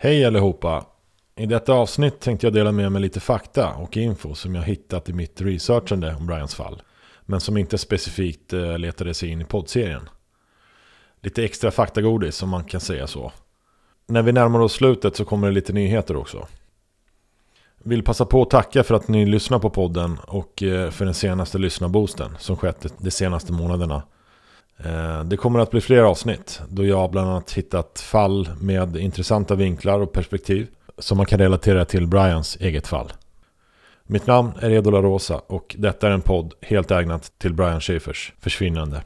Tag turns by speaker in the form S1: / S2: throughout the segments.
S1: Hej allihopa! I detta avsnitt tänkte jag dela med mig lite fakta och info som jag hittat i mitt researchande om Brians fall. Men som inte specifikt eh, letade sig in i poddserien. Lite extra faktagodis om man kan säga så. När vi närmar oss slutet så kommer det lite nyheter också. Vill passa på att tacka för att ni lyssnar på podden och eh, för den senaste lyssnarboosten som skett de senaste månaderna. Eh, det kommer att bli fler avsnitt då jag bland annat hittat fall med intressanta vinklar och perspektiv som man kan relatera till Brians eget fall. Mitt namn är Edo La Rosa och detta är en podd helt ägnat till Brian Schaefers försvinnande.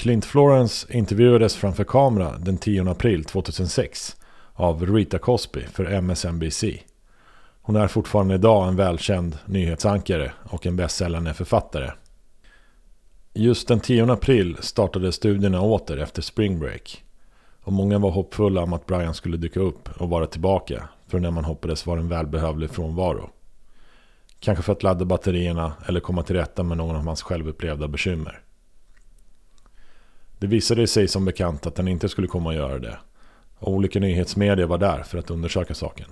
S1: Clint Florence intervjuades framför kamera den 10 april 2006 av Rita Cosby för MSNBC. Hon är fortfarande idag en välkänd nyhetsankare och en bästsäljande författare. Just den 10 april startade studierna åter efter spring break. Och många var hoppfulla om att Brian skulle dyka upp och vara tillbaka för när man hoppades var en välbehövlig frånvaro. Kanske för att ladda batterierna eller komma till rätta med någon av hans självupplevda bekymmer. Det visade sig som bekant att den inte skulle komma att göra det. Och olika nyhetsmedier var där för att undersöka saken.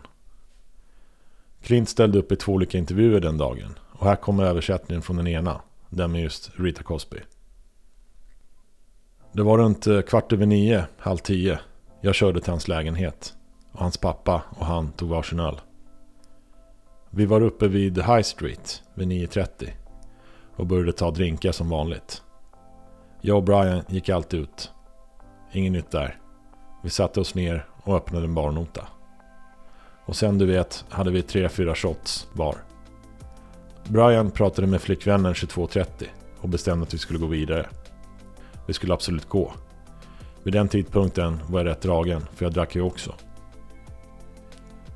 S1: Clint ställde upp i två olika intervjuer den dagen. Och här kommer översättningen från den ena. Den med just Rita Cosby. Det var runt eh, kvart över nio, halv tio. Jag körde till hans lägenhet. Och hans pappa och han tog varsin öl. Vi var uppe vid High Street vid 9.30. Och började ta drinkar som vanligt. Jag och Brian gick alltid ut. Inget nytt där. Vi satte oss ner och öppnade en barnota. Och sen du vet hade vi tre, fyra shots var. Brian pratade med flickvännen 22.30 och bestämde att vi skulle gå vidare. Vi skulle absolut gå. Vid den tidpunkten var jag rätt dragen för jag drack ju också.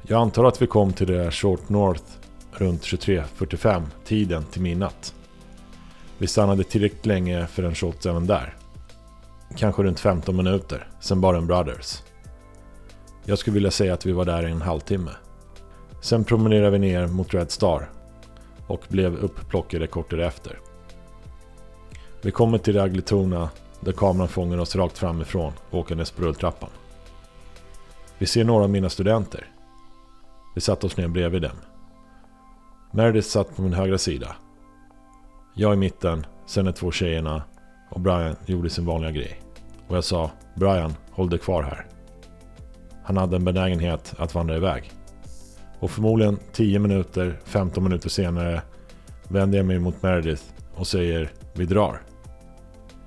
S1: Jag antar att vi kom till det Short North runt 23.45 tiden till midnatt. Vi stannade tillräckligt länge för en shot även där. Kanske runt 15 minuter, sen baren Brothers. Jag skulle vilja säga att vi var där i en halvtimme. Sen promenerade vi ner mot Red Star och blev uppplockade kort därefter. Vi kommer till Agletona där kameran fångar oss rakt framifrån åkandes på rulltrappan. Vi ser några av mina studenter. Vi satte oss ner bredvid dem. Meredith satt på min högra sida jag i mitten, sen de två tjejerna och Brian gjorde sin vanliga grej. Och jag sa Brian, håll dig kvar här. Han hade en benägenhet att vandra iväg. Och förmodligen 10 minuter, 15 minuter senare vänder jag mig mot Meredith och säger vi drar.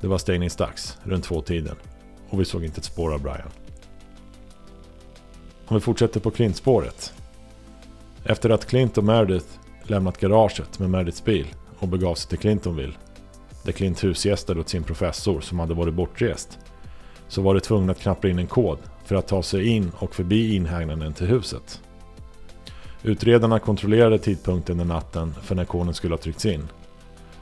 S1: Det var stängningsdags, runt två tiden. Och vi såg inte ett spår av Brian. Om vi fortsätter på Clint-spåret. Efter att Clint och Meredith lämnat garaget med Merediths bil och begav sig till Clintonville. Där Clint husgästade åt sin professor som hade varit bortrest. Så var det tvungna att knappa in en kod för att ta sig in och förbi inhägnaden till huset. Utredarna kontrollerade tidpunkten den natten för när koden skulle ha tryckts in.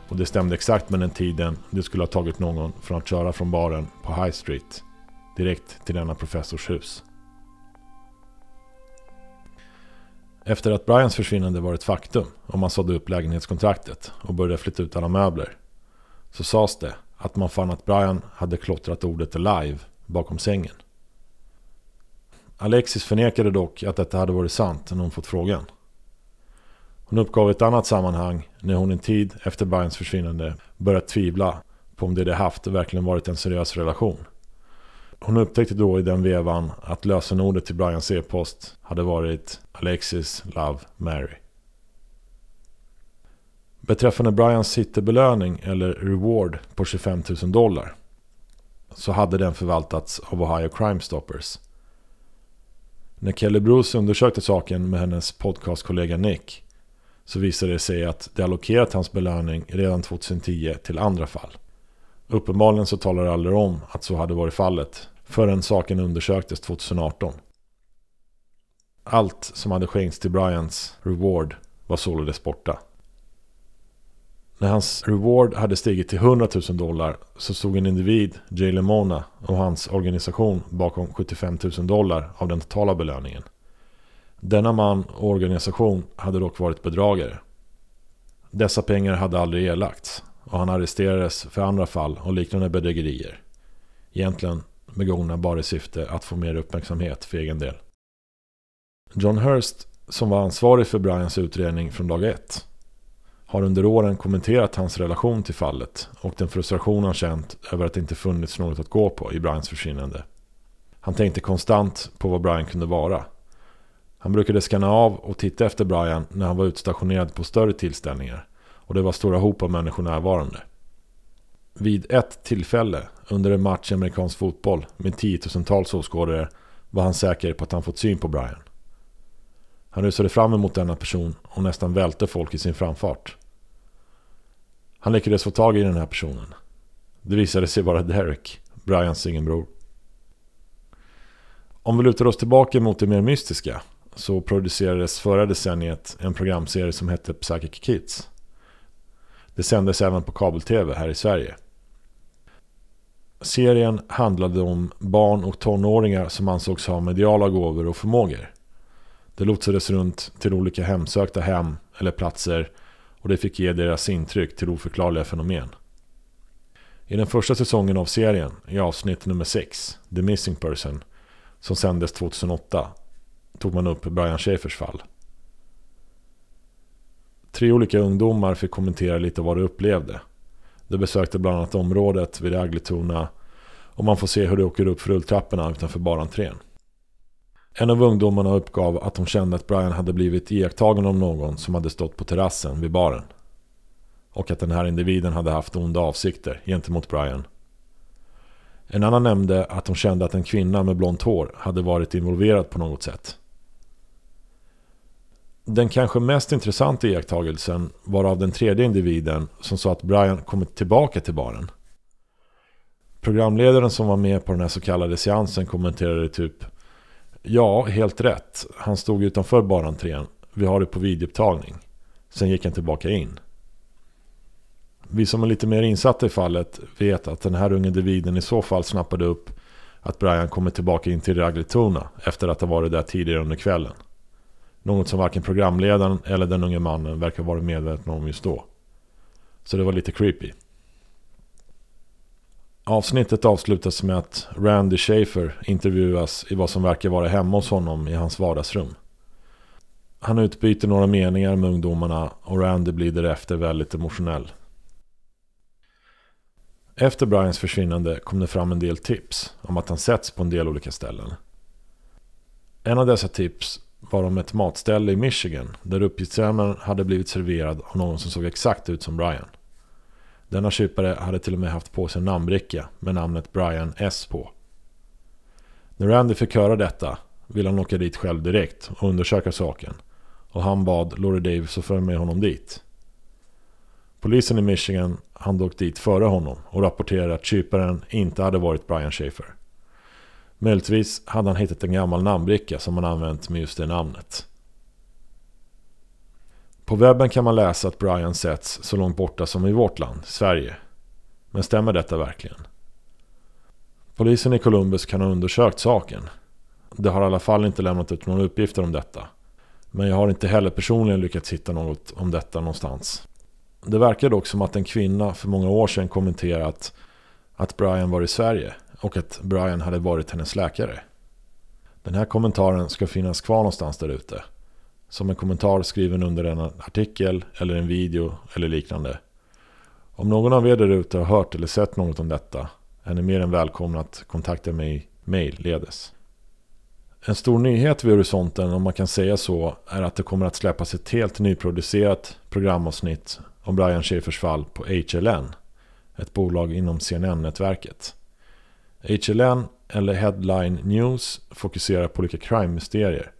S1: Och det stämde exakt med den tiden det skulle ha tagit någon från att köra från baren på High Street direkt till denna professors hus. Efter att Brians försvinnande var ett faktum och man sådde upp lägenhetskontraktet och började flytta ut alla möbler så sades det att man fann att Brian hade klottrat ordet live bakom sängen. Alexis förnekade dock att detta hade varit sant när hon fått frågan. Hon uppgav i ett annat sammanhang när hon en tid efter Brians försvinnande börjat tvivla på om det de haft verkligen varit en seriös relation. Hon upptäckte då i den vevan att lösenordet till Brians e-post hade varit Alexis Love Mary. Beträffande Brians hittebelöning eller reward på 25 000 dollar så hade den förvaltats av Ohio Crime Stoppers. När Kelly Bruce undersökte saken med hennes podcastkollega Nick så visade det sig att de allokerat hans belöning redan 2010 till andra fall. Uppenbarligen så talar det aldrig om att så hade varit fallet förrän saken undersöktes 2018. Allt som hade skänkts till Bryans reward var således borta. När hans reward hade stigit till 100 000 dollar så stod en individ, Jay Lemona, och hans organisation bakom 75 000 dollar av den totala belöningen. Denna man och organisation hade dock varit bedragare. Dessa pengar hade aldrig erlagts och han arresterades för andra fall och liknande bedrägerier. Egentligen begångna bara i syfte att få mer uppmärksamhet för egen del. John Hurst, som var ansvarig för Brians utredning från dag ett, har under åren kommenterat hans relation till fallet och den frustration han känt över att det inte funnits något att gå på i Brians försvinnande. Han tänkte konstant på vad Brian kunde vara. Han brukade skanna av och titta efter Brian när han var utstationerad på större tillställningar och det var stora hop av människor närvarande. Vid ett tillfälle under en match i amerikansk fotboll med tiotusentals åskådare var han säker på att han fått syn på Brian. Han rusade fram emot denna person och nästan välte folk i sin framfart. Han lyckades få tag i den här personen. Det visade sig vara Derek, Brians singelbror. Om vi lutar oss tillbaka mot det mer mystiska så producerades förra decenniet en programserie som hette Psychic Kids. Det sändes även på kabel-tv här i Sverige. Serien handlade om barn och tonåringar som ansågs ha mediala gåvor och förmågor. Det lotsades runt till olika hemsökta hem eller platser och det fick ge deras intryck till oförklarliga fenomen. I den första säsongen av serien, i avsnitt nummer 6, The Missing Person, som sändes 2008, tog man upp Brian Schäfers fall. Tre olika ungdomar fick kommentera lite vad de upplevde. De besökte bland annat området vid Agletuna och man får se hur de åker upp för rulltrapporna utanför barentrén. En av ungdomarna uppgav att de kände att Brian hade blivit iakttagen av någon som hade stått på terrassen vid baren. Och att den här individen hade haft onda avsikter gentemot Brian. En annan nämnde att de kände att en kvinna med blont hår hade varit involverad på något sätt. Den kanske mest intressanta iakttagelsen var av den tredje individen som sa att Brian kommit tillbaka till baren. Programledaren som var med på den här så kallade seansen kommenterade typ Ja, helt rätt. Han stod utanför barentrén. Vi har det på videoupptagning. Sen gick han tillbaka in. Vi som är lite mer insatta i fallet vet att den här unge individen i så fall snappade upp att Brian kommer tillbaka in till Ragletuna efter att ha varit där tidigare under kvällen. Något som varken programledaren eller den unge mannen verkar vara medvetna om just då. Så det var lite creepy. Avsnittet avslutas med att Randy Schaefer intervjuas i vad som verkar vara hemma hos honom i hans vardagsrum. Han utbyter några meningar med ungdomarna och Randy blir därefter väldigt emotionell. Efter Brians försvinnande kom det fram en del tips om att han setts på en del olika ställen. En av dessa tips var de ett matställe i Michigan där uppgiftslämnaren hade blivit serverad av någon som såg exakt ut som Brian. Denna kypare hade till och med haft på sig en namnbricka med namnet Brian S på. När Randy fick höra detta ville han åka dit själv direkt och undersöka saken. Och han bad Laurie Davis att följa med honom dit. Polisen i Michigan hann dock dit före honom och rapporterade att kyparen inte hade varit Brian Schaefer. Möjligtvis hade han hittat en gammal namnbricka som han använt med just det namnet. På webben kan man läsa att Brian setts så långt borta som i vårt land, Sverige. Men stämmer detta verkligen? Polisen i Columbus kan ha undersökt saken. Det har i alla fall inte lämnat ut några uppgifter om detta. Men jag har inte heller personligen lyckats hitta något om detta någonstans. Det verkar dock som att en kvinna för många år sedan kommenterat att Brian var i Sverige och att Brian hade varit hennes läkare. Den här kommentaren ska finnas kvar någonstans där ute som en kommentar skriven under en artikel eller en video eller liknande. Om någon av er där ute har hört eller sett något om detta är ni mer än välkomna att kontakta mig mejlledes. En stor nyhet vid horisonten, om man kan säga så, är att det kommer att släppas ett helt nyproducerat programavsnitt om Brian Schäfers fall på HLN, ett bolag inom CNN-nätverket. HLN, eller Headline News, fokuserar på olika crime-mysterier.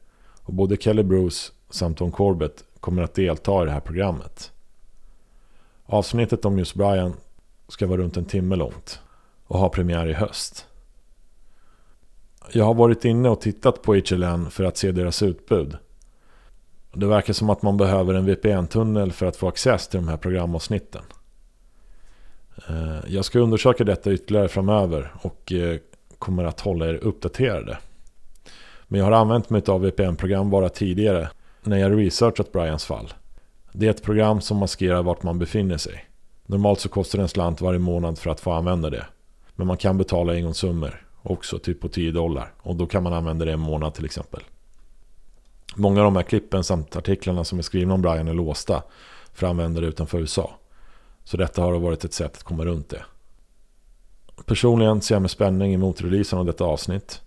S1: Och både Kelly Bruce samt Tom Corbett kommer att delta i det här programmet. Avsnittet om just Brian ska vara runt en timme långt och ha premiär i höst. Jag har varit inne och tittat på HLN för att se deras utbud. Det verkar som att man behöver en VPN-tunnel för att få access till de här programavsnitten. Eh, jag ska undersöka detta ytterligare framöver och eh, kommer att hålla er uppdaterade. Men jag har använt mig av VPN-program bara tidigare när jag researchat Brians fall. Det är ett program som maskerar vart man befinner sig. Normalt så kostar det en slant varje månad för att få använda det. Men man kan betala engångssummor också, typ på 10 dollar. Och då kan man använda det en månad till exempel. Många av de här klippen samt artiklarna som är skrivna om Brian är låsta för användare utanför USA. Så detta har varit ett sätt att komma runt det. Personligen ser jag med spänning emot releasen av detta avsnitt.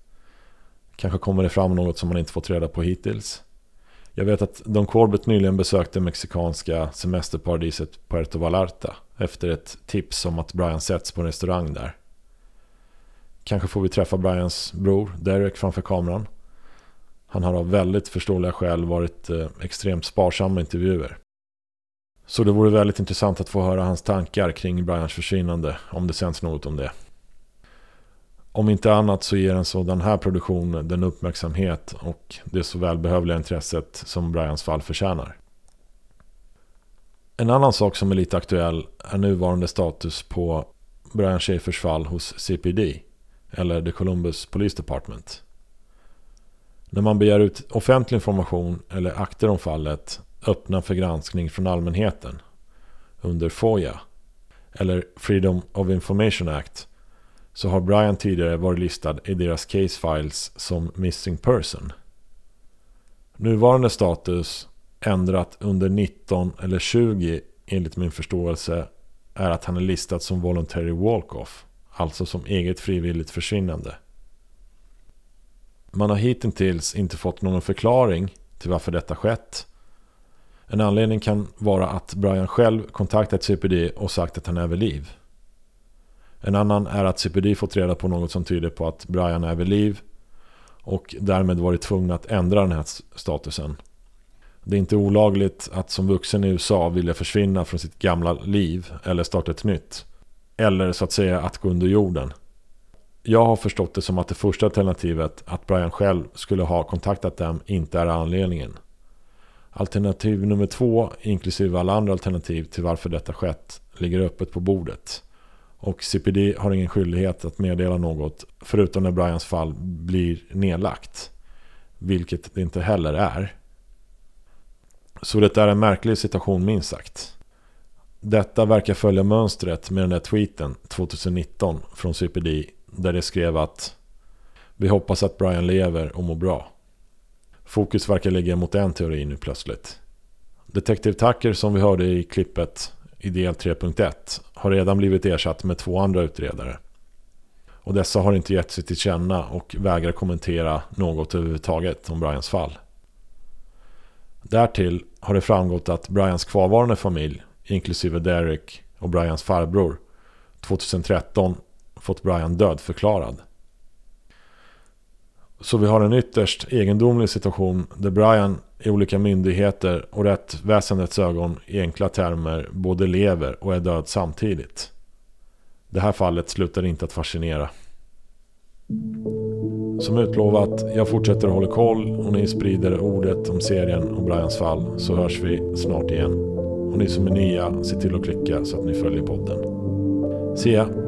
S1: Kanske kommer det fram något som man inte fått reda på hittills. Jag vet att Don Corbett nyligen besökte mexikanska semesterparadiset Puerto Vallarta efter ett tips om att Brian sätts på en restaurang där. Kanske får vi träffa Brians bror Derek framför kameran. Han har av väldigt förståeliga skäl varit eh, extremt sparsam med intervjuer. Så det vore väldigt intressant att få höra hans tankar kring Brians försvinnande, om det sänds något om det. Om inte annat så ger en sådan här produktion den uppmärksamhet och det så välbehövliga intresset som Brians fall förtjänar. En annan sak som är lite aktuell är nuvarande status på Brian Schafers fall hos CPD, eller The Columbus Police Department. När man begär ut offentlig information eller akter om fallet öppna för granskning från allmänheten under FOIA eller Freedom of Information Act så har Brian tidigare varit listad i deras case files som missing person. Nuvarande status ändrat under 19 eller 20 enligt min förståelse är att han är listad som voluntary walk-off, alltså som eget frivilligt försvinnande. Man har hittills inte fått någon förklaring till varför detta skett. En anledning kan vara att Brian själv kontaktat CPD och sagt att han är vid liv. En annan är att CPD fått reda på något som tyder på att Brian är vid liv och därmed varit tvungna att ändra den här statusen. Det är inte olagligt att som vuxen i USA vilja försvinna från sitt gamla liv eller starta ett nytt. Eller så att säga att gå under jorden. Jag har förstått det som att det första alternativet, att Brian själv skulle ha kontaktat dem, inte är anledningen. Alternativ nummer två, inklusive alla andra alternativ till varför detta skett, ligger öppet på bordet. Och CPD har ingen skyldighet att meddela något förutom när Brians fall blir nedlagt. Vilket det inte heller är. Så det är en märklig situation minst sagt. Detta verkar följa mönstret med den där tweeten 2019 från CPD där det skrev att Vi hoppas att Brian lever och mår bra. Fokus verkar ligga mot en teori nu plötsligt. Detective Tucker som vi hörde i klippet i del 3.1 har redan blivit ersatt med två andra utredare. Och dessa har inte gett sig till känna och vägrar kommentera något överhuvudtaget om Brians fall. Därtill har det framgått att Brians kvarvarande familj, inklusive Derek och Brians farbror, 2013 fått Brian dödförklarad. Så vi har en ytterst egendomlig situation där Brian i olika myndigheter och rättsväsendets ögon i enkla termer både lever och är död samtidigt. Det här fallet slutar inte att fascinera. Som utlovat, jag fortsätter att hålla koll och ni sprider ordet om serien och Brians fall så hörs vi snart igen. Och ni som är nya, se till att klicka så att ni följer podden. See ya!